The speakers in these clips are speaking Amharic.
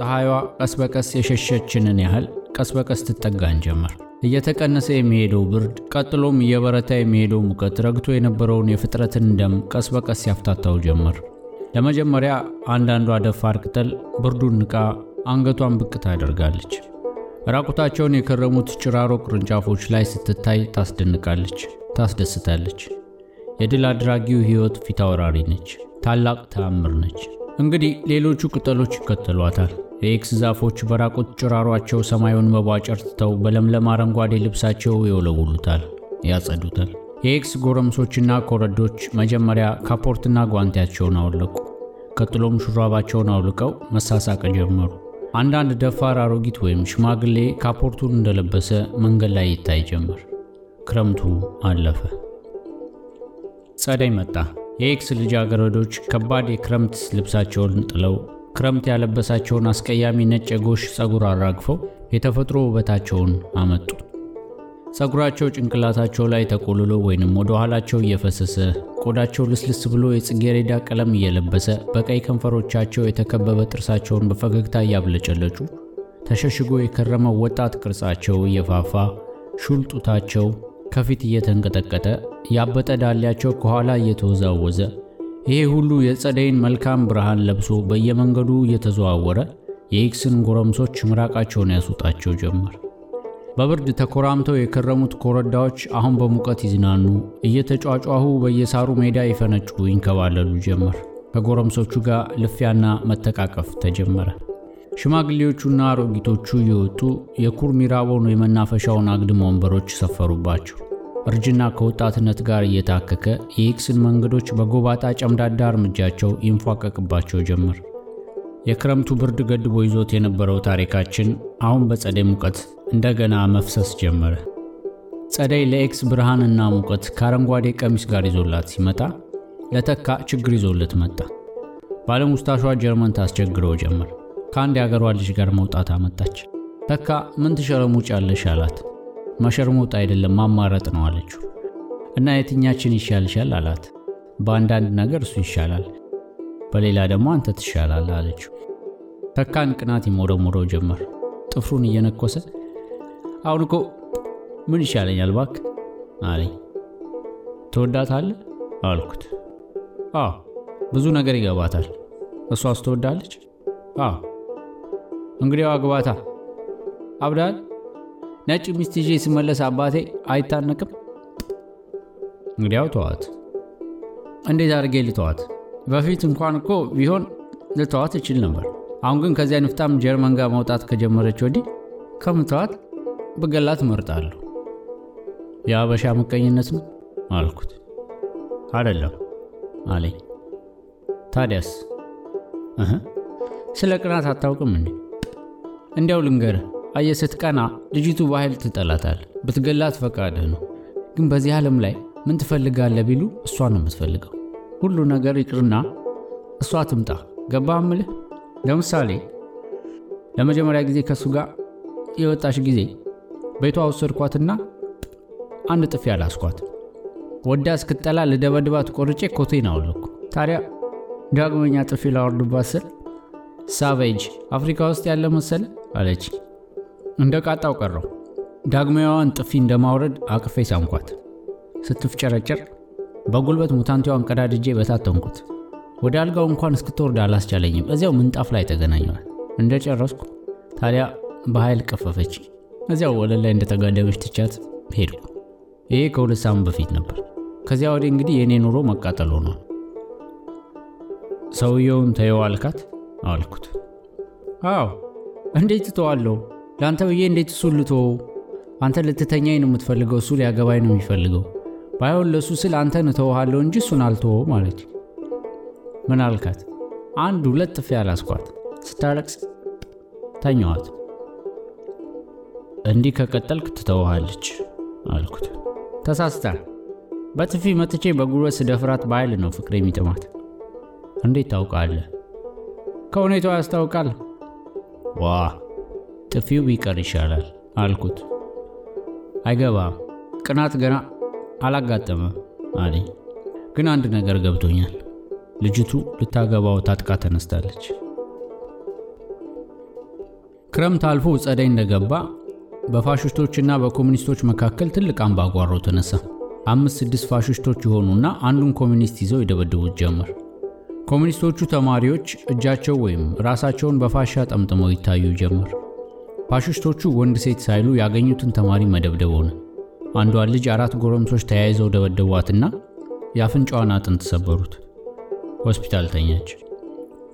ፀሐይዋ ቀስ በቀስ የሸሸችንን ያህል ቀስ በቀስ ትጠጋን ጀመር። እየተቀነሰ የሚሄደው ብርድ ቀጥሎም እየበረታ የሚሄደው ሙቀት ረግቶ የነበረውን የፍጥረትን ደም ቀስ በቀስ ያፍታታው ጀመር። ለመጀመሪያ አንዳንዷ ደፋር ቅጠል ብርዱን ንቃ አንገቷን ብቅ ታደርጋለች። ራቁታቸውን የከረሙት ጭራሮ ቅርንጫፎች ላይ ስትታይ ታስደንቃለች፣ ታስደስታለች። የድል አድራጊው ሕይወት ፊታውራሪ ነች። ታላቅ ተአምር ነች። እንግዲህ ሌሎቹ ቅጠሎች ይከተሏታል። የኤክስ ዛፎች በራቁት ጭራሯቸው ሰማዩን መቧጨር ትተው በለምለም አረንጓዴ ልብሳቸው ይወለውሉታል፣ ያጸዱታል። የኤክስ ጎረምሶችና ኮረዶች መጀመሪያ ካፖርትና ጓንቲያቸውን አወለቁ። ቀጥሎም ሹራባቸውን አውልቀው መሳሳቅ ጀመሩ። አንዳንድ ደፋር አሮጊት ወይም ሽማግሌ ካፖርቱን እንደለበሰ መንገድ ላይ ይታይ ጀመር። ክረምቱ አለፈ። ጸደይ መጣ። የኤክስ ልጃገረዶች ከባድ የክረምት ልብሳቸውን ጥለው ክረምት ያለበሳቸውን አስቀያሚ ነጭ የጎሽ ፀጉር አራግፈው የተፈጥሮ ውበታቸውን አመጡ። ፀጉራቸው ጭንቅላታቸው ላይ ተቆልሎ ወይንም ወደ ኋላቸው እየፈሰሰ ቆዳቸው ልስልስ ብሎ የጽጌሬዳ ቀለም እየለበሰ በቀይ ከንፈሮቻቸው የተከበበ ጥርሳቸውን በፈገግታ እያብለጨለጩ ተሸሽጎ የከረመው ወጣት ቅርጻቸው እየፋፋ ሹል ጡታቸው ከፊት እየተንቀጠቀጠ ያበጠ ዳሌያቸው ከኋላ እየተወዛወዘ ይሄ ሁሉ የጸደይን መልካም ብርሃን ለብሶ በየመንገዱ እየተዘዋወረ የኤክስን ጎረምሶች ምራቃቸውን ያስውጣቸው ጀመር። በብርድ ተኮራምተው የከረሙት ኮረዳዎች አሁን በሙቀት ይዝናኑ፣ እየተጯጯሁ በየሳሩ ሜዳ ይፈነጩ ይንከባለሉ ጀመር። ከጎረምሶቹ ጋር ልፊያና መተቃቀፍ ተጀመረ። ሽማግሌዎቹና አሮጊቶቹ እየወጡ የኩር ሚራቦን የመናፈሻውን አግድም ወንበሮች ሰፈሩባቸው። እርጅና ከወጣትነት ጋር እየታከከ የኤክስን መንገዶች በጎባጣ ጨምዳዳ እርምጃቸው ይንፏቀቅባቸው ጀመር። የክረምቱ ብርድ ገድቦ ይዞት የነበረው ታሪካችን አሁን በጸደይ ሙቀት እንደገና መፍሰስ ጀመረ። ጸደይ ለኤክስ ብርሃንና ሙቀት ከአረንጓዴ ቀሚስ ጋር ይዞላት ሲመጣ ለተካ ችግር ይዞለት መጣ። ባለሙስታሿ ጀርመን ታስቸግረው ጀመር። ከአንድ የአገሯ ልጅ ጋር መውጣት አመጣች። ተካ ምን ትሸረሙጫለሽ አላት። መሸርሞጥ አይደለም ማማረጥ ነው አለችው። እና የትኛችን ይሻልሻል አላት። በአንዳንድ ነገር እሱ ይሻላል፣ በሌላ ደግሞ አንተ ትሻላል አለችው። ተካን ቅናት ይሞረሞረው ጀመር። ጥፍሩን እየነኮሰ አሁን እኮ ምን ይሻለኛል ባክ አለኝ። ትወዳታለህ አልኩት። አዎ ብዙ ነገር ይገባታል። እሷስ ትወዳለች? አዎ እንግዲያው አግባታ። አብዳል ነጭ ሚስት ይዤ ስመለስ አባቴ አይታነቅም? እንግዲያው ተዋት። እንዴት አድርጌ ልተዋት? በፊት እንኳን እኮ ቢሆን ልተዋት እችል ነበር። አሁን ግን ከዚያ ንፍጣም ጀርመን ጋር መውጣት ከጀመረች ወዲህ ከምተዋት ብገላት እመርጣለሁ። የአበሻ ምቀኝነት ነው አልኩት። አይደለም አለኝ። ታዲያስ? ስለ ቅናት አታውቅም እንዴ? እንዲያው ልንገርህ፣ አየህ ስትቀና ልጅቱ በኃይል ትጠላታል። ብትገላት ፈቃድህ ነው። ግን በዚህ ዓለም ላይ ምን ትፈልጋለህ ቢሉ እሷን ነው የምትፈልገው። ሁሉ ነገር ይቅርና እሷ ትምጣ። ገባህ እምልህ? ለምሳሌ ለመጀመሪያ ጊዜ ከእሷ ጋር የወጣሁ ጊዜ ቤቷ ወሰድኳትና አንድ ጥፊ አላስኳት። ወዳ እስክትጠላ ልደበድባት ቆርጬ ኮቴን አወለኩ። ታዲያ ዳግመኛ ጥፊ ላወርድባት ስል savage አፍሪካ ውስጥ ያለ መሰለ አለች። እንደቃጣሁ ቀረው። ዳግመኛዋን ጥፊ እንደማውረድ አቅፌ ሳምኳት። ስትፍጨረጨር በጉልበት ሙታንቲዋን ቀዳድጄ በታተንኩት። ወደ አልጋው እንኳን እስክትወርድ አላስቻለኝም። እዚያው ምንጣፍ ላይ ተገናኘዋል። እንደ ጨረስኩ ታዲያ በኃይል ቀፈፈች። እዚያው ወለል ላይ እንደተጋደመች ትቻት ሄድኩ። ይሄ ከሁለት ሳምንት በፊት ነበር። ከዚያ ወዲህ እንግዲህ የእኔ ኑሮ መቃጠል ሆኗል። ሰውየውን ተየው አልካት አልኩት። አዎ እንዴት ትተዋለሁ? ለአንተ ብዬ እንዴት እሱን ልተወው? አንተ ልትተኛኝ ነው የምትፈልገው፣ እሱ ሊያገባኝ ነው የሚፈልገው። ባይሆን ለእሱ ስል አንተን እተውሃለሁ እንጂ እሱን አልተወው ማለት። ምን አልካት? አንድ ሁለት ጥፊ አላስኳት። ስታለቅስ ተኛዋት። እንዲህ ከቀጠልክ ትተውሃለች አልኩት። ተሳስታል። በጥፊ መትቼ በጉልበት ስደፍራት በኃይል ነው ፍቅር የሚጥማት። እንዴት ታውቃለህ? ከሁኔታው ያስታውቃል። ዋ ጥፊው ቢቀር ይሻላል አልኩት። አይገባም፣ ቅናት ገና አላጋጠመም አለኝ። ግን አንድ ነገር ገብቶኛል። ልጅቱ ልታገባው ታጥቃ ተነስታለች። ክረምት አልፎ ጸደይ እንደገባ በፋሽስቶችና በኮሚኒስቶች መካከል ትልቅ አምባጓሮ ተነሳ። አምስት ስድስት ፋሽስቶች የሆኑና አንዱን ኮሚኒስት ይዘው ይደበድቡት ጀመር። ኮሚኒስቶቹ ተማሪዎች እጃቸው ወይም ራሳቸውን በፋሻ ጠምጥመው ይታዩ ጀመር። ፋሽስቶቹ ወንድ ሴት ሳይሉ ያገኙትን ተማሪ መደብደብ ሆነ። አንዷን ልጅ አራት ጎረምሶች ተያይዘው ደበደቧትና የአፍንጫዋን አጥንት ሰበሩት። ሆስፒታል ተኛች።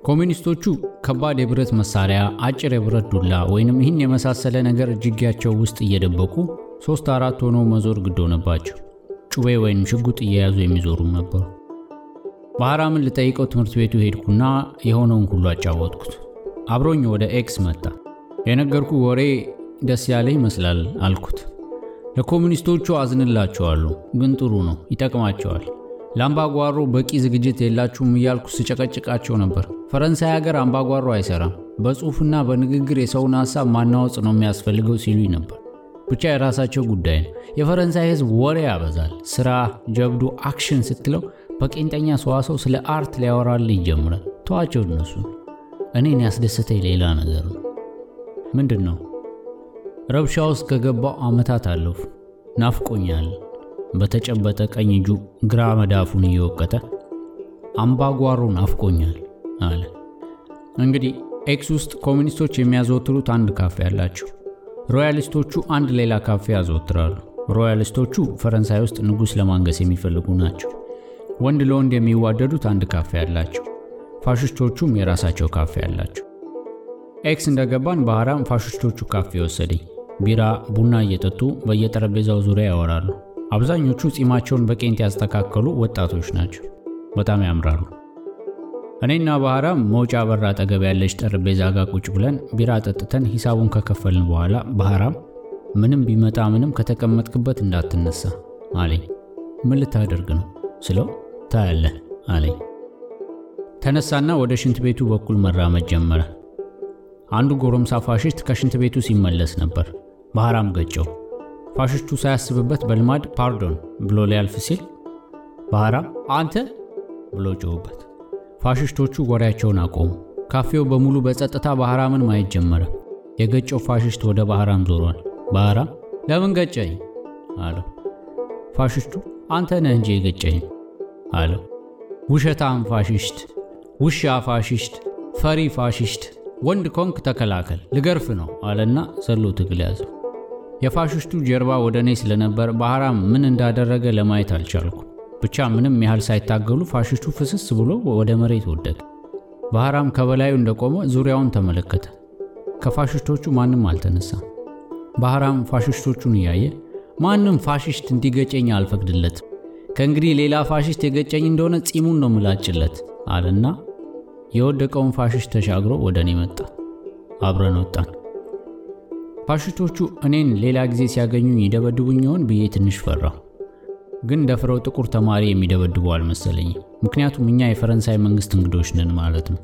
ኮሚኒስቶቹ ከባድ የብረት መሳሪያ፣ አጭር የብረት ዱላ ወይንም ይህን የመሳሰለ ነገር እጅጌያቸው ውስጥ እየደበቁ ሶስት አራት ሆነው መዞር ግድ ሆነባቸው። ጩቤ ወይም ሽጉጥ እየያዙ የሚዞሩም ነበሩ። ባህራምን ልጠይቀው ትምህርት ቤቱ ሄድኩና የሆነውን ሁሉ አጫወትኩት። አብሮኝ ወደ ኤክስ መጣ። የነገርኩት ወሬ ደስ ያለው ይመስላል አልኩት። ለኮሚኒስቶቹ አዝንላቸዋለሁ፣ ግን ጥሩ ነው፣ ይጠቅማቸዋል። ለአምባጓሮ በቂ ዝግጅት የላችሁም እያልኩ ስጨቀጭቃቸው ነበር። ፈረንሳይ ሀገር አምባጓሮ አይሰራም፣ በጽሑፍና በንግግር የሰውን ሀሳብ ማናወጽ ነው የሚያስፈልገው ሲሉኝ ነበር። ብቻ የራሳቸው ጉዳይ ነው። የፈረንሳይ ሕዝብ ወሬ ያበዛል። ስራ፣ ጀብዱ፣ action ስትለው በቄንጠኛ ሰዋሰው ስለ art ሊያወራልህ ይጀምራል። ተዋቸው እነሱ። እኔን ያስደሰተኝ ሌላ ነገር ነው። ምንድን ነው? ረብሻ ውስጥ ከገባሁ ዓመታት አለፉ። ናፍቆኛል። በተጨበጠ ቀኝ እጁ ግራ መዳፉን እየወቀጠ አምባጓሮ ናፍቆኛል አለ። እንግዲህ ኤክስ ውስጥ ኮሚኒስቶች የሚያዘወትሩት አንድ ካፌ አላቸው። ሮያሊስቶቹ አንድ ሌላ ካፌ ያዘወትራሉ። ሮያሊስቶቹ ፈረንሳይ ውስጥ ንጉሥ ለማንገስ የሚፈልጉ ናቸው። ወንድ ለወንድ የሚዋደዱት አንድ ካፌ አላቸው። ፋሽስቶቹም የራሳቸው ካፌ አላቸው። ኤክስ እንደገባን ባህራም ፋሽስቶቹ ካፌ ወሰደኝ። ቢራ፣ ቡና እየጠጡ በየጠረጴዛው ዙሪያ ያወራሉ። አብዛኞቹ ጺማቸውን በቄንት ያስተካከሉ ወጣቶች ናቸው። በጣም ያምራሉ። እኔና ባህራም መውጫ በር አጠገብ ያለች ጠረጴዛ ጋር ቁጭ ብለን ቢራ ጠጥተን ሂሳቡን ከከፈልን በኋላ ባህራም ምንም ቢመጣ ምንም ከተቀመጥክበት እንዳትነሳ አለኝ። ምን ልታደርግ ነው ስለው ታያለህ አለኝ። ተነሳና ወደ ሽንት ቤቱ በኩል መራመድ ጀመረ። አንዱ ጎረምሳ ፋሽስት ከሽንት ቤቱ ሲመለስ ነበር። ባህራም ገጨው። ፋሽስቱ ሳያስብበት በልማድ pardon ብሎ ሊያልፍ ሲል ባህራም አንተ ብሎ ጮኸበት። ፋሽስቶቹ ወሬያቸውን አቆሙ። ካፌው በሙሉ በጸጥታ ባህራምን ማየት ጀመረ። የገጨው ፋሽስት ወደ ባህራም ዞሯል። ባህራም ለምን ገጨኸኝ አለው። ፋሽስቱ አንተ ነህ እንጂ የገጨኸኝ አለው። ውሸታም ፋሽስት፣ ውሻ ፋሽስት፣ ፈሪ ፋሽስት፣ ወንድ ከሆንክ ተከላከል፣ ልገርፍ ነው አለና ዘሎ ትግል ያዘው። የፋሽስቱ ጀርባ ወደ እኔ ስለነበር ባህራም ምን እንዳደረገ ለማየት አልቻልኩም። ብቻ ምንም ያህል ሳይታገሉ ፋሽስቱ ፍስስ ብሎ ወደ መሬት ወደቀ። ባህራም ከበላዩ እንደቆመ ዙሪያውን ተመለከተ። ከፋሽስቶቹ ማንም አልተነሳም። ባህራም ፋሽስቶቹን እያየ ማንም ፋሽስት እንዲገጨኝ አልፈቅድለትም፣ ከእንግዲህ ሌላ ፋሽስት የገጨኝ እንደሆነ ጺሙን ነው ምላጭለት አለና የወደቀውን ፋሽስት ተሻግሮ ወደ እኔ መጣ። አብረን ወጣን። ፋሽስቶቹ እኔን ሌላ ጊዜ ሲያገኙኝ ይደበድቡኝ ይሆን ብዬ ትንሽ ፈራሁ። ግን ደፍረው ጥቁር ተማሪ የሚደበድቡ አልመሰለኝም። ምክንያቱም እኛ የፈረንሳይ መንግስት እንግዶች ነን ማለት ነው።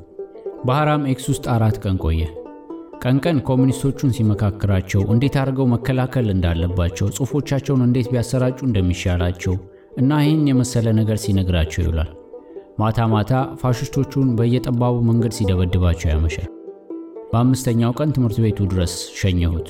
ባህራም ኤክስ ውስጥ አራት ቀን ቆየ። ቀን ቀን ኮሚኒስቶቹን ሲመክራቸው እንዴት አድርገው መከላከል እንዳለባቸው፣ ጽሑፎቻቸውን እንዴት ቢያሰራጩ እንደሚሻላቸው እና ይህን የመሰለ ነገር ሲነግራቸው ይውላል። ማታ ማታ ፋሽስቶቹን በየጠባቡ መንገድ ሲደበድባቸው ያመሻል። በአምስተኛው ቀን ትምህርት ቤቱ ድረስ ሸኘሁት።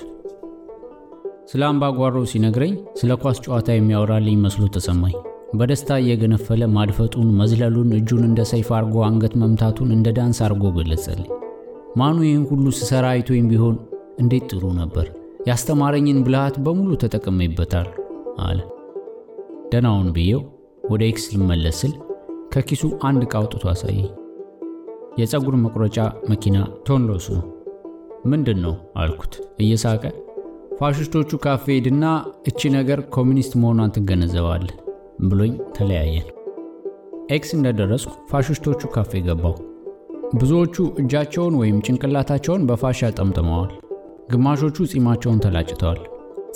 ስለ አምባጓሮ ሲነግረኝ ስለ ኳስ ጨዋታ የሚያወራልኝ መስሎ ተሰማኝ። በደስታ እየገነፈለ ማድፈጡን፣ መዝለሉን፣ እጁን እንደ ሰይፍ አርጎ አንገት መምታቱን እንደ ዳንስ አርጎ ገለጸልኝ። ማኑ ይህን ሁሉ ስሰራ አይቶኝ ቢሆን እንዴት ጥሩ ነበር። ያስተማረኝን ብልሃት በሙሉ ተጠቅሜበታል አለ። ደናውን ብዬው ወደ ኤክስ ልመለስ ከኪሱ አንድ ዕቃ አውጥቶ አሳየኝ። የፀጉር መቁረጫ መኪና ቶንዶስ ምንድን ነው አልኩት እየሳቀ ፋሽስቶቹ ካፌ ሄድና እቺ ነገር ኮሚኒስት መሆኗን ትገነዘባለህ ብሎኝ ተለያየን። ኤክስ እንደደረስኩ ፋሽስቶቹ ካፌ ገባሁ። ብዙዎቹ እጃቸውን ወይም ጭንቅላታቸውን በፋሻ ጠምጥመዋል። ግማሾቹ ጺማቸውን ተላጭተዋል።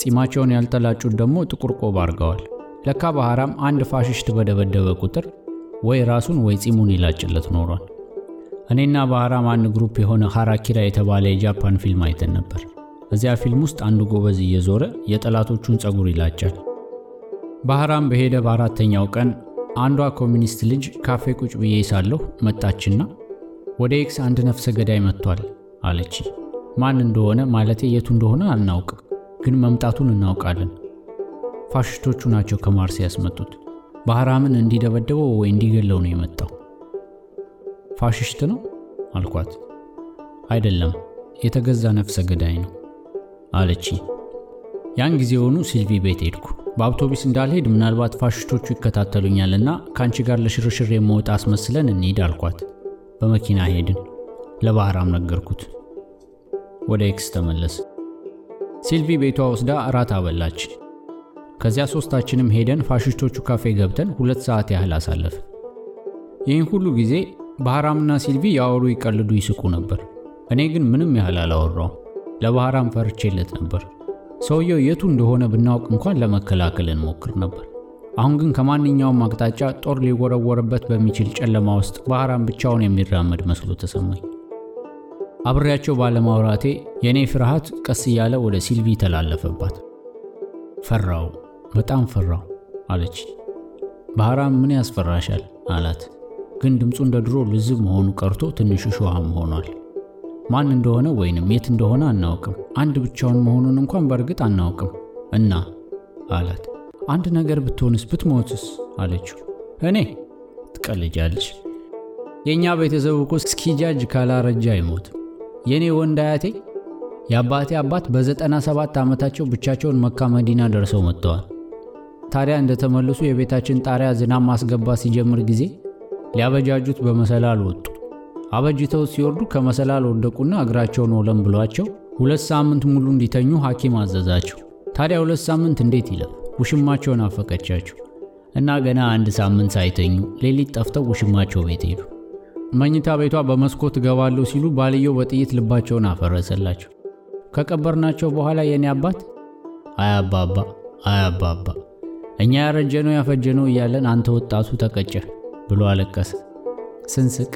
ጺማቸውን ያልተላጩት ደግሞ ጥቁር ቆብ አድርገዋል። ለካ ባህራም አንድ ፋሽስት በደበደበ ቁጥር ወይ ራሱን ወይ ጺሙን ይላጭለት ኖሯል። እኔና ባህራም አንድ ግሩፕ የሆነ ሃራኪራ የተባለ የጃፓን ፊልም አይተን ነበር። እዚያ ፊልም ውስጥ አንዱ ጎበዝ እየዞረ የጠላቶቹን ፀጉር ይላጫል። ባህራም በሄደ በአራተኛው ቀን አንዷ ኮሚኒስት ልጅ ካፌ ቁጭ ብዬ ሳለሁ መጣችና ወደ ኤክስ አንድ ነፍሰ ገዳይ መጥቷል አለች። ማን እንደሆነ ማለቴ የቱ እንደሆነ አናውቅም፣ ግን መምጣቱን እናውቃለን። ፋሽስቶቹ ናቸው ከማርሴ ያስመጡት። ባህራምን እንዲደበደበው ወይ እንዲገለው ነው የመጣው። ፋሽስት ነው አልኳት። አይደለም የተገዛ ነፍሰ ገዳይ ነው አለች። ያን ጊዜውኑ ሲልቪ ቤት ሄድኩ። በአውቶቡስ እንዳልሄድ ምናልባት ፋሽስቶቹ ይከታተሉኛልና ከአንቺ ጋር ለሽርሽር የምንወጣ አስመስለን እንሂድ አልኳት። በመኪና ሄድን። ለባህራም ነገርኩት። ወደ ኤክስ ተመለስን። ሲልቪ ቤቷ ወስዳ እራት አበላችን። ከዚያ ሶስታችንም ሄደን ፋሽስቶቹ ካፌ ገብተን ሁለት ሰዓት ያህል አሳለፍን። ይህን ሁሉ ጊዜ ባህራምና ሲልቪ ያወሩ፣ ይቀልዱ፣ ይስቁ ነበር። እኔ ግን ምንም ያህል አላወራው። ለባህራም ፈርቼለት ነበር። ሰውየው የቱ እንደሆነ ብናውቅ እንኳን ለመከላከል እንሞክር ነበር። አሁን ግን ከማንኛውም አቅጣጫ ጦር ሊወረወርበት በሚችል ጨለማ ውስጥ ባህራም ብቻውን የሚራመድ መስሎ ተሰማኝ። አብሬያቸው ባለማውራቴ የእኔ ፍርሃት ቀስ እያለ ወደ ሲልቪ ተላለፈባት። ፈራው፣ በጣም ፈራው አለች። ባህራም ምን ያስፈራሻል አላት። ግን ድምፁ እንደ ድሮ ልዝብ መሆኑ ቀርቶ ትንሽ ሾሃም ሆኗል። ማን እንደሆነ ወይንም የት እንደሆነ አናውቅም። አንድ ብቻውን መሆኑን እንኳን በእርግጥ አናውቅም። እና አላት። አንድ ነገር ብትሆንስ ብትሞትስ አለችው። እኔ ትቀልጃለሽ። የእኛ ቤተሰብ እኮ እስኪጃጅ ካላረጃ አይሞትም። የእኔ ወንድ አያቴ የአባቴ አባት በዘጠና ሰባት ዓመታቸው ብቻቸውን መካ መዲና ደርሰው መጥተዋል። ታዲያ እንደተመለሱ የቤታችን ጣሪያ ዝናብ ማስገባት ሲጀምር ጊዜ ሊያበጃጁት በመሰላል ወጡ። አበጅተው ሲወርዱ ከመሰላል ወደቁና እግራቸውን ወለም ብሏቸው ሁለት ሳምንት ሙሉ እንዲተኙ ሐኪም አዘዛቸው። ታዲያ ሁለት ሳምንት እንዴት ይለፍ? ውሽማቸውን አፈቀቻቸው እና ገና አንድ ሳምንት ሳይተኙ ሌሊት ጠፍተው ውሽማቸው ቤት ሄዱ። መኝታ ቤቷ በመስኮት እገባለሁ ሲሉ ባልየው በጥይት ልባቸውን አፈረሰላቸው። ከቀበርናቸው በኋላ የኔ አባት አያባባ አያባባ እኛ ያረጀነው ያፈጀነው እያለን አንተ ወጣቱ ተቀጨ ብሎ አለቀሰ። ስንስቅ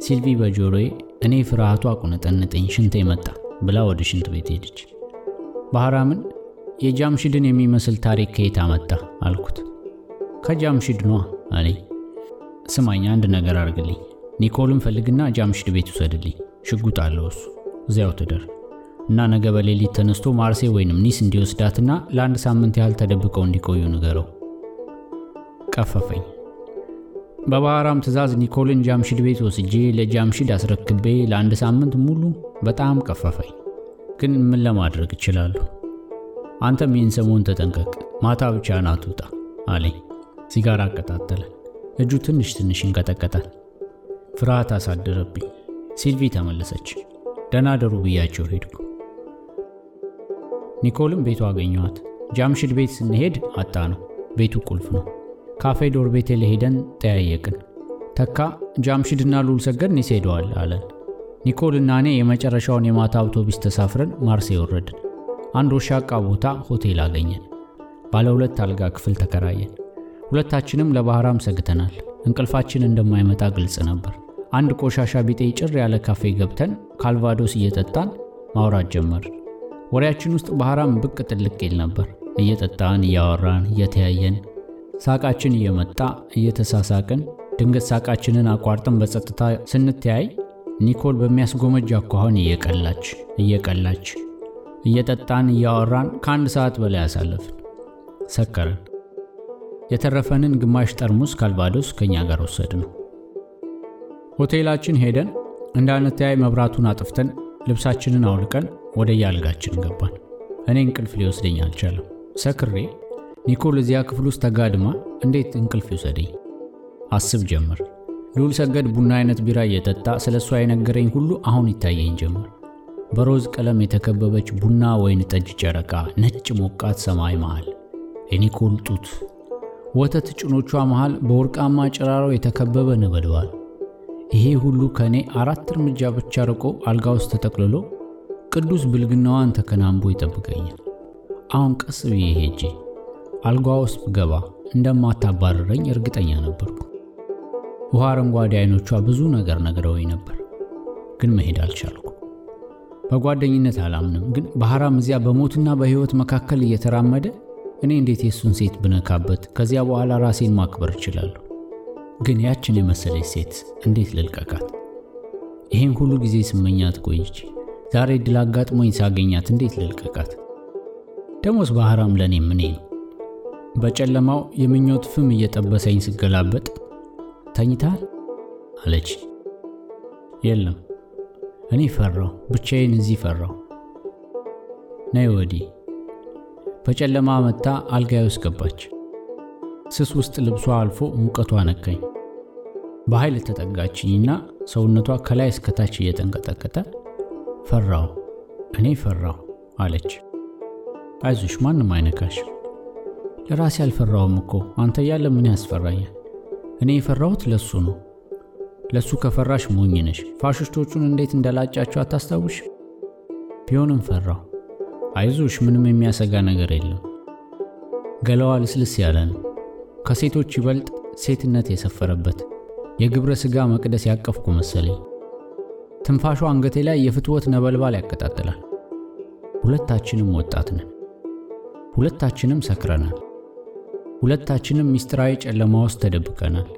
ሲልቪ በጆሮዬ እኔ ፍርሃቱ አቁነጠነጠኝ፣ ሽንቴ መጣ ብላ ወደ ሽንት ቤት ሄደች። ባህራምን የጃምሽድን የሚመስል ታሪክ ከየት አመጣ አልኩት። ከጃምሽድ ኗ አለኝ። ስማኝ አንድ ነገር አርግልኝ፣ ኒኮልን ፈልግና ጃምሽድ ቤት ውሰድልኝ። ሽጉጥ አለው እሱ፣ እዚያው ትደር እና ነገ በሌሊት ተነስቶ ማርሴ ወይንም ኒስ እንዲወስዳትና ለአንድ ሳምንት ያህል ተደብቀው እንዲቆዩ ንገረው። ቀፈፈኝ። በባህራም ትዕዛዝ ኒኮልን ጃምሽድ ቤት ወስጄ ለጃምሽድ አስረክቤ ለአንድ ሳምንት ሙሉ በጣም ቀፈፈኝ። ግን ምን ለማድረግ እችላለሁ? አንተም ይህን ሰሞን ተጠንቀቅ፣ ማታ ብቻህን አትውጣ አለኝ። ሲጋራ አቀጣጠለ። እጁ ትንሽ ትንሽ ይንቀጠቀጣል። ፍርሃት አሳደረብኝ። ሲልቪ ተመለሰች። ደህና ደሩ ብያቸው ሄድኩ። ኒኮልን ቤት አገኘኋት። ጃምሽድ ቤት ስንሄድ አጣነው። ቤቱ ቁልፍ ነው። ካፌ ዶርቢቴል ሄደን ጠያየቅን። ተካ ጃምሽድና ሉልሰገድ ኒስ ሄደዋል አለን። ኒኮልና እኔ የመጨረሻውን የማታ አውቶቡስ ተሳፍረን ማርሴ ወረድን። አንድ ወሻቃ ቦታ ሆቴል አገኘን። ባለ ሁለት አልጋ ክፍል ተከራየን። ሁለታችንም ለባህራም ሰግተናል። እንቅልፋችን እንደማይመጣ ግልጽ ነበር። አንድ ቆሻሻ ቢጤ ጭር ያለ ካፌ ገብተን ካልቫዶስ እየጠጣን ማውራት ጀመር። ወሬያችን ውስጥ ባህራም ብቅ ጥልቅ ይል ነበር። እየጠጣን እያወራን እየተያየን ሳቃችን እየመጣ እየተሳሳቅን ድንገት ሳቃችንን አቋርጠን በጸጥታ ስንተያይ ኒኮል በሚያስጎመጅ አኳኋን እየቀላች እየቀላች እየጠጣን እያወራን ከአንድ ሰዓት በላይ አሳለፍን። ሰከርን። የተረፈንን ግማሽ ጠርሙስ ካልቫዶስ ከእኛ ጋር ወሰድ ነው። ሆቴላችን ሄደን እንዳንተያይ መብራቱን አጥፍተን ልብሳችንን አውልቀን ወደ የአልጋችን ገባን። እኔ እንቅልፍ ሊወስደኝ አልቻለም። ሰክሬ ኒኮል እዚያ ክፍል ውስጥ ተጋድማ እንዴት እንቅልፍ ይውሰደኝ አስብ ጀመር። ልዑል ሰገድ ቡና አይነት ቢራ እየጠጣ ስለ እሷ የነገረኝ ሁሉ አሁን ይታየኝ ጀመር። በሮዝ ቀለም የተከበበች ቡና ወይን ጠጅ ጨረቃ፣ ነጭ ሞቃት ሰማይ መሃል የኒኮል ጡት፣ ወተት ጭኖቿ መሃል በወርቃማ ጭራሮ የተከበበ ነበልባል። ይሄ ሁሉ ከእኔ አራት እርምጃ ብቻ ርቆ አልጋ ውስጥ ተጠቅልሎ ቅዱስ ብልግናዋን ተከናንቦ ይጠብቀኛል። አሁን ቀስ ብዬ ሄጄ አልጋ ውስጥ ብገባ እንደማታባረረኝ እርግጠኛ ነበርኩ። ውሃ አረንጓዴ አይኖቿ ብዙ ነገር ነግረውኝ ነበር፣ ግን መሄድ አልቻልኩ። በጓደኝነት አላምንም፣ ግን ባህራም እዚያ በሞትና በሕይወት መካከል እየተራመደ እኔ እንዴት የእሱን ሴት ብነካበት ከዚያ በኋላ ራሴን ማክበር እችላለሁ? ግን ያችን የመሰለች ሴት እንዴት ልልቀቃት? ይሄን ሁሉ ጊዜ ስመኛት ቆይቼ ዛሬ ድል አጋጥሞኝ ሳገኛት እንዴት ልልቀቃት? ደሞስ ባህራም ለእኔ ምኔ ነው? በጨለማው የምኞት ፍም እየጠበሰኝ ስገላበጥ ተኝታል አለች። የለም እኔ ፈራው፣ ብቻዬን እዚህ ፈራው። ነይ ወዲህ። በጨለማ መታ አልጋዬ ውስጥ ገባች። ስስ ውስጥ ልብሷ አልፎ ሙቀቷ ነካኝ። በኃይል ተጠጋችኝና ሰውነቷ ከላይ እስከታች እየተንቀጠቀጠ ፈራው፣ እኔ ፈራው አለች። አይዞሽ ማንም አይነካሽ። ለራሴ አልፈራውም እኮ አንተ እያለ ምን ያስፈራኛል? እኔ የፈራሁት ለሱ ነው። ለሱ ከፈራሽ ሞኝ ነሽ። ፋሽስቶቹን እንዴት እንደላጫቸው አታስታውሽ? ቢሆንም ፈራው። አይዞሽ ምንም የሚያሰጋ ነገር የለም። ገላዋ ልስልስ ያለ ነው። ከሴቶች ይበልጥ ሴትነት የሰፈረበት የግብረ ሥጋ መቅደስ ያቀፍኩ መሰለኝ። ትንፋሿ አንገቴ ላይ የፍትወት ነበልባል ያቀጣጥላል። ሁለታችንም ወጣት ነን። ሁለታችንም ሰክረናል። ሁለታችንም ምስጢራዊ ጨለማ ውስጥ ተደብቀናል።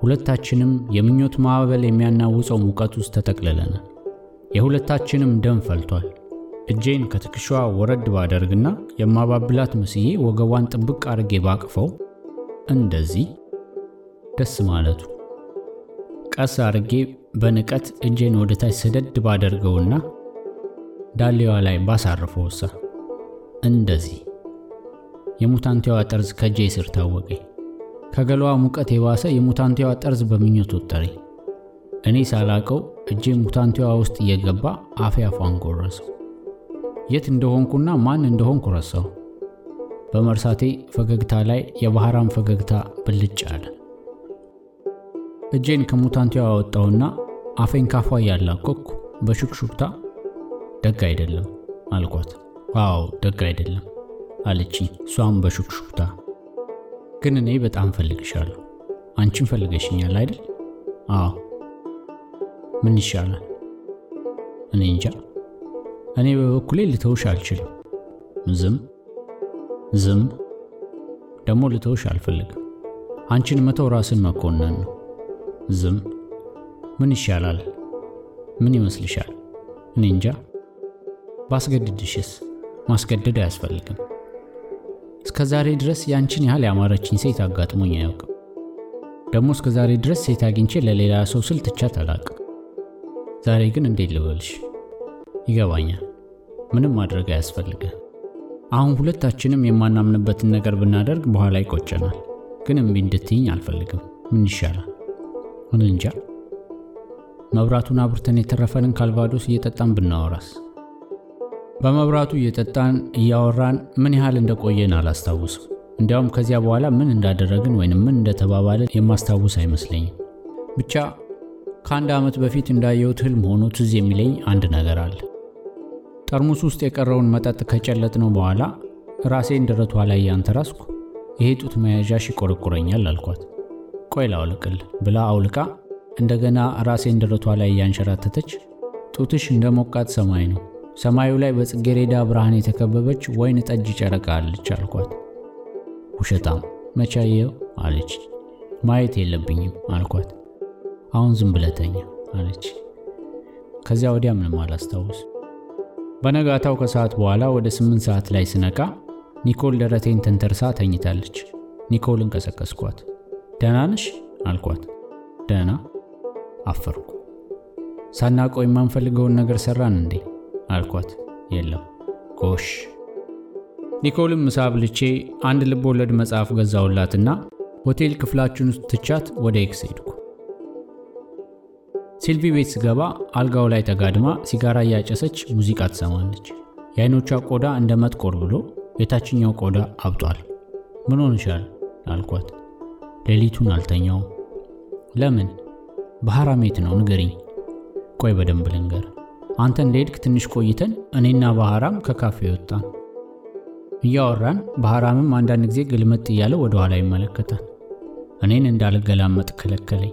ሁለታችንም የምኞት ማዕበል የሚያናውፀው ሙቀት ውስጥ ተጠቅልለናል። የሁለታችንም ደም ፈልቷል። እጄን ከትከሻዋ ወረድ ባደርግና የማባብላት መስዬ ወገቧን ጥብቅ አድርጌ ባቅፈው እንደዚህ ደስ ማለቱ ቀስ አድርጌ በንቀት እጄን ወደ ታች ሰደድ ባደርገውና ዳሌዋ ላይ ባሳርፈው ወሳ እንደዚህ የሙታንቴዋ ጠርዝ ከእጄ ስር ታወቀኝ። ከገላዋ ሙቀት የባሰ የሙታንቴዋ ጠርዝ በምኞት ወጠረኝ። እኔ ሳላቀው እጄ ሙታንቴዋ ውስጥ እየገባ አፌ አፏን ጎረሰው። የት እንደሆንኩና ማን እንደሆንኩ ረሳው። በመርሳቴ ፈገግታ ላይ የባህራም ፈገግታ ብልጭ አለ። እጄን ከሙታንቴዋ አወጣውና አፌን ካፏ እያላቀቅኩ በሹክሹክታ ደግ አይደለም አልኳት። አዎ ደግ አይደለም አለችኝ። እሷም በሹክሹክታ ግን እኔ በጣም ፈልግሻለሁ። አንቺን ፈልገሽኛል አይደል? አዎ። ምን ይሻላል? እኔ እንጃ። እኔ በበኩሌ ልተውሽ አልችልም። ዝም ዝም ደግሞ ልተውሽ አልፈልግም። አንቺን መተው ራስን መኮነን ነው። ዝም ምን ይሻላል? ምን ይመስልሻል? እኔ እንጃ። ባስገድድሽስ? ማስገደድ አያስፈልግም። እስከ ዛሬ ድረስ ያንቺን ያህል ያማረችኝ ሴት አጋጥሞኝ አያውቅም። ደግሞ እስከ ዛሬ ድረስ ሴት አግኝቼ ለሌላ ሰው ስል ትቻት አላውቅም። ዛሬ ግን እንዴት ልበልሽ? ይገባኛል። ምንም ማድረግ አያስፈልግም። አሁን ሁለታችንም የማናምንበትን ነገር ብናደርግ በኋላ ይቆጨናል። ግን እምቢ እንድትይኝ አልፈልግም። ምን ይሻላል? እንጃ። መብራቱን አብርተን የተረፈንን ካልቫዶስ እየጠጣን ብናወራስ? በመብራቱ እየጠጣን እያወራን ምን ያህል እንደቆየን አላስታውስም። እንዲያውም ከዚያ በኋላ ምን እንዳደረግን ወይንም ምን እንደተባባልን የማስታውስ አይመስለኝም። ብቻ ከአንድ ዓመት በፊት እንዳየሁት ህልም ሆኖ ትዝ የሚለኝ አንድ ነገር አለ። ጠርሙስ ውስጥ የቀረውን መጠጥ ከጨለጥነው በኋላ ራሴን ደረቷ ላይ ያንተራስኩ ይሄ ጡት መያዣሽ ይቆረቁረኛል አልኳት። ቆይ ላውልቅል ብላ አውልቃ እንደገና ራሴን ደረቷ ላይ እያንሸራተተች ጡትሽ እንደ ሞቃት ሰማይ ነው ሰማዩ ላይ በጽጌሬዳ ብርሃን የተከበበች ወይን ጠጅ ጨረቃ አለች አልኳት። ውሸታም መቻየው አለች። ማየት የለብኝም አልኳት። አሁን ዝም ብለተኛ አለች። ከዚያ ወዲያ ምንም አላስታውስ። በነጋታው ከሰዓት በኋላ ወደ ስምንት ሰዓት ላይ ስነቃ ኒኮል ደረቴን ተንተርሳ ተኝታለች። ኒኮልን ቀሰቀስኳት። ደህና ነሽ አልኳት። ደህና አፈርኩ። ሳናቀው የማንፈልገውን ነገር ሰራን እንዴ አልኳት። የለም ጎሽ። ኒኮልን ምሳ አብልቼ አንድ ልብ ወለድ መጽሐፍ ገዛሁላትና ሆቴል ክፍላችን ትቻት ወደ ኤክስ ሄድኩ። ሲልቪ ቤት ስገባ አልጋው ላይ ተጋድማ ሲጋራ እያጨሰች ሙዚቃ ትሰማለች። የአይኖቿ ቆዳ እንደ መጥቆር ብሎ የታችኛው ቆዳ አብጧል። ምን ሆነሻል አልኳት። ሌሊቱን አልተኛውም። ለምን? ባህራም የት ነው ንገሪኝ። ቆይ በደንብ ልንገር አንተ እንደሄድክ ትንሽ ቆይተን እኔና ባህራም ከካፌ ወጣን። እያወራን ባህራምም አንዳንድ ጊዜ ግልመጥ እያለ ወደ ኋላ ይመለከታል። እኔን እንዳልገላመጥ ከለከለኝ።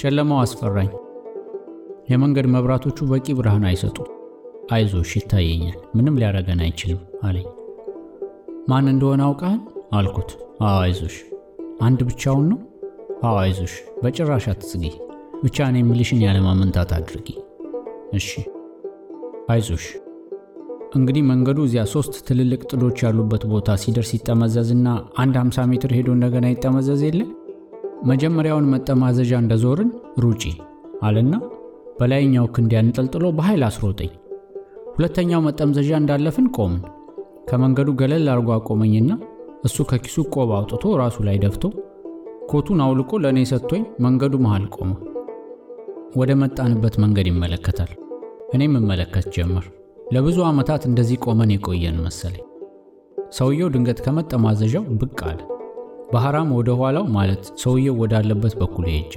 ጨለማው አስፈራኝ። የመንገድ መብራቶቹ በቂ ብርሃን አይሰጡም። አይዞሽ ይታየኛል፣ ምንም ሊያረገን አይችልም አለኝ። ማን እንደሆነ አውቃል አልኩት። አይዞሽ። አንድ ብቻውን ነው? አዎ አይዞሽ፣ በጭራሽ አትስጊ። ብቻ እኔ የሚልሽን ያለማመንታት አድርጊ እሺ አይዞሽ እንግዲህ መንገዱ እዚያ ሶስት ትልልቅ ጥዶች ያሉበት ቦታ ሲደርስ ይጠመዘዝና አንድ 50 ሜትር ሄዶ እንደገና ይጠመዘዝ የለ መጀመሪያውን መጠማዘዣ እንደዞርን ሩጪ አለና በላይኛው ክንድ ያንጠልጥሎ በኃይል አስሮጠኝ። ሁለተኛው መጠምዘዣ እንዳለፍን ቆምን። ከመንገዱ ገለል አድርጎ አቆመኝና እሱ ከኪሱ ቆብ አውጥቶ ራሱ ላይ ደፍቶ ኮቱን አውልቆ ለእኔ ሰጥቶኝ መንገዱ መሃል ቆመ። ወደ መጣንበት መንገድ ይመለከታል። እኔም እመለከት ጀመር። ለብዙ ዓመታት እንደዚህ ቆመን የቆየን መሰለኝ። ሰውየው ድንገት ከመጠማዘዣው ብቅ አለ። ባህራም ወደ ኋላው ማለት ሰውየው ወዳለበት በኩል ይሄድ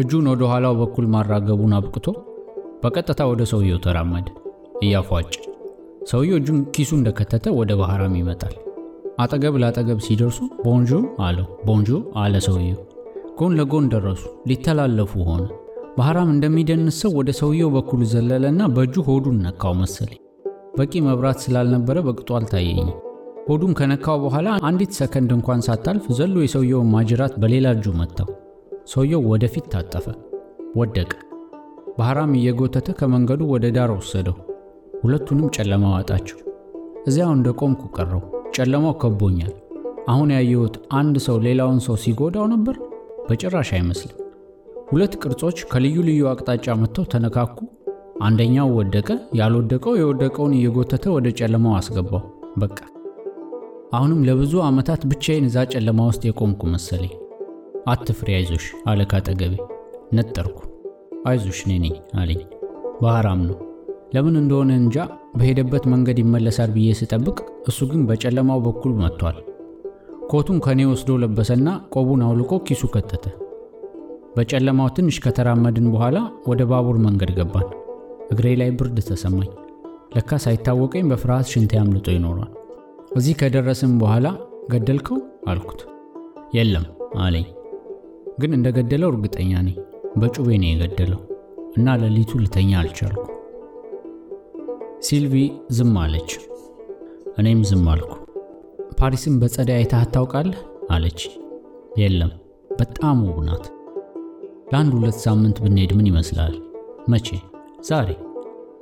እጁን ወደ ኋላው በኩል ማራገቡን አብቅቶ በቀጥታ ወደ ሰውየው ተራመደ እያፏጭ። ሰውየው እጁን ኪሱ እንደከተተ ወደ ባህራም ይመጣል። አጠገብ ለአጠገብ ሲደርሱ bonjour አለው። bonjour አለ ሰውየው። ጎን ለጎን ደረሱ። ሊተላለፉ ሆነ። ባህራም እንደሚደንስ ሰው ወደ ሰውየው በኩል ዘለለና በእጁ ሆዱን ነካው መሰለኝ። በቂ መብራት ስላልነበረ በቅጡ አልታየኝም። ሆዱን ከነካው በኋላ አንዲት ሰከንድ እንኳን ሳታልፍ ዘሎ የሰውየውን ማጅራት በሌላ እጁ መታው። ሰውየው ወደፊት ታጠፈ፣ ወደቀ። ባህራም እየጎተተ ከመንገዱ ወደ ዳር ወሰደው። ሁለቱንም ጨለማ ዋጣቸው። እዚያው እንደ ቆምኩ ቀረው። ጨለማው ከቦኛል። አሁን ያየሁት አንድ ሰው ሌላውን ሰው ሲጎዳው ነበር? በጭራሽ አይመስልም። ሁለት ቅርጾች ከልዩ ልዩ አቅጣጫ መጥተው ተነካኩ። አንደኛው ወደቀ፣ ያልወደቀው የወደቀውን እየጎተተ ወደ ጨለማው አስገባው። በቃ አሁንም ለብዙ ዓመታት ብቻዬን እዛ ጨለማ ውስጥ የቆምኩ መሰለኝ። አትፍሪ፣ አይዞሽ አለ ካጠገቤ። ነጠርኩ። አይዞሽ እኔ አለኝ። ባህራም ነው። ለምን እንደሆነ እንጃ በሄደበት መንገድ ይመለሳል ብዬ ስጠብቅ፣ እሱ ግን በጨለማው በኩል መጥቷል። ኮቱን ከኔ ወስዶ ለበሰና ቆቡን አውልቆ ኪሱ ከተተ። በጨለማው ትንሽ ከተራመድን በኋላ ወደ ባቡር መንገድ ገባን። እግሬ ላይ ብርድ ተሰማኝ። ለካ ሳይታወቀኝ በፍርሃት ሽንቴ አምልጦ ይኖሯል። እዚህ ከደረስን በኋላ ገደልከው አልኩት። የለም አለኝ። ግን እንደገደለው እርግጠኛ ነኝ። በጩቤ ነው የገደለው እና ሌሊቱ ልተኛ አልቻልኩ። ሲልቪ ዝም አለች። እኔም ዝም አልኩ። ፓሪስን በጸደይ አይተሃት ታውቃለህ? አለች። የለም፣ በጣም ውብ ናት። ለአንድ ሁለት ሳምንት ብንሄድ ምን ይመስላል? መቼ? ዛሬ።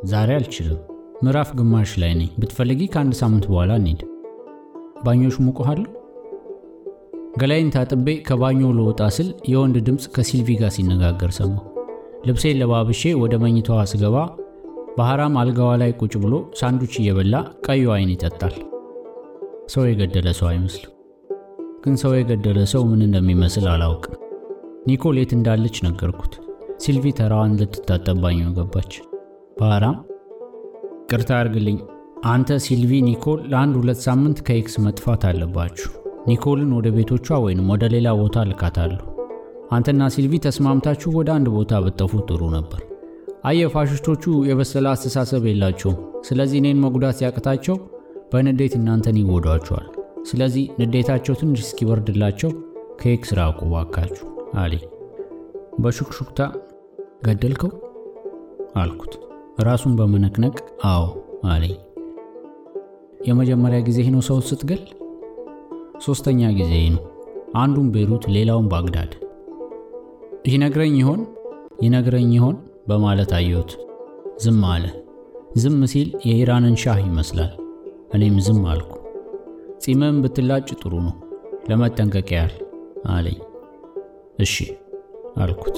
ዛሬ አልችልም። ምዕራፍ ግማሽ ላይ ነኝ። ብትፈልጊ ከአንድ ሳምንት በኋላ እንሂድ። ባኞች ሙቆሃለሁ። ገላይን ታጥቤ ከባኞ ልወጣ ስል የወንድ ድምፅ ከሲልቪ ጋር ሲነጋገር ሰማሁ። ልብሴን ለባብሼ ወደ መኝታዋ ስገባ ባህራም አልጋዋ ላይ ቁጭ ብሎ ሳንዱች እየበላ ቀዩ አይን ይጠጣል። ሰው የገደለ ሰው አይመስልም። ግን ሰው የገደለ ሰው ምን እንደሚመስል አላውቅም። ኒኮል የት እንዳለች ነገርኩት። ሲልቪ ተራዋን ልትታጠብ ባኞ ገባች። ባህራም ይቅርታ አርግልኝ፣ አንተ ሲልቪ፣ ኒኮል ለአንድ ሁለት ሳምንት ከኤክስ መጥፋት አለባችሁ። ኒኮልን ወደ ቤቶቿ ወይንም ወደ ሌላ ቦታ ልኬያታለሁ። አንተና ሲልቪ ተስማምታችሁ ወደ አንድ ቦታ ብትጠፉ ጥሩ ነበር። አየ ፋሽስቶቹ የበሰለ አስተሳሰብ የላቸውም። ስለዚህ እኔን መጉዳት ሲያቅታቸው በንዴት እናንተን ይጎዷችኋል። ስለዚህ ንዴታቸው ትንሽ እስኪበርድላቸው ከኤክስ ራቁ ባካችሁ አለኝ። በሹክሹክታ ገደልከው አልኩት። ራሱን በመነቅነቅ አዎ አለኝ። የመጀመሪያ ጊዜ ነው ሰው ስትገል? ሶስተኛ ጊዜ ነው። አንዱን ቤሩት፣ ሌላውን ባግዳድ። ይነግረኝ ይሆን ይነግረኝ ይሆን በማለት አየሁት። ዝም አለ። ዝም ሲል የኢራንን ሻህ ይመስላል። እኔም ዝም አልኩ። ጺምህን ብትላጭ ጥሩ ነው ለመጠንቀቅ ያህል አለኝ። እሺ አልኩት።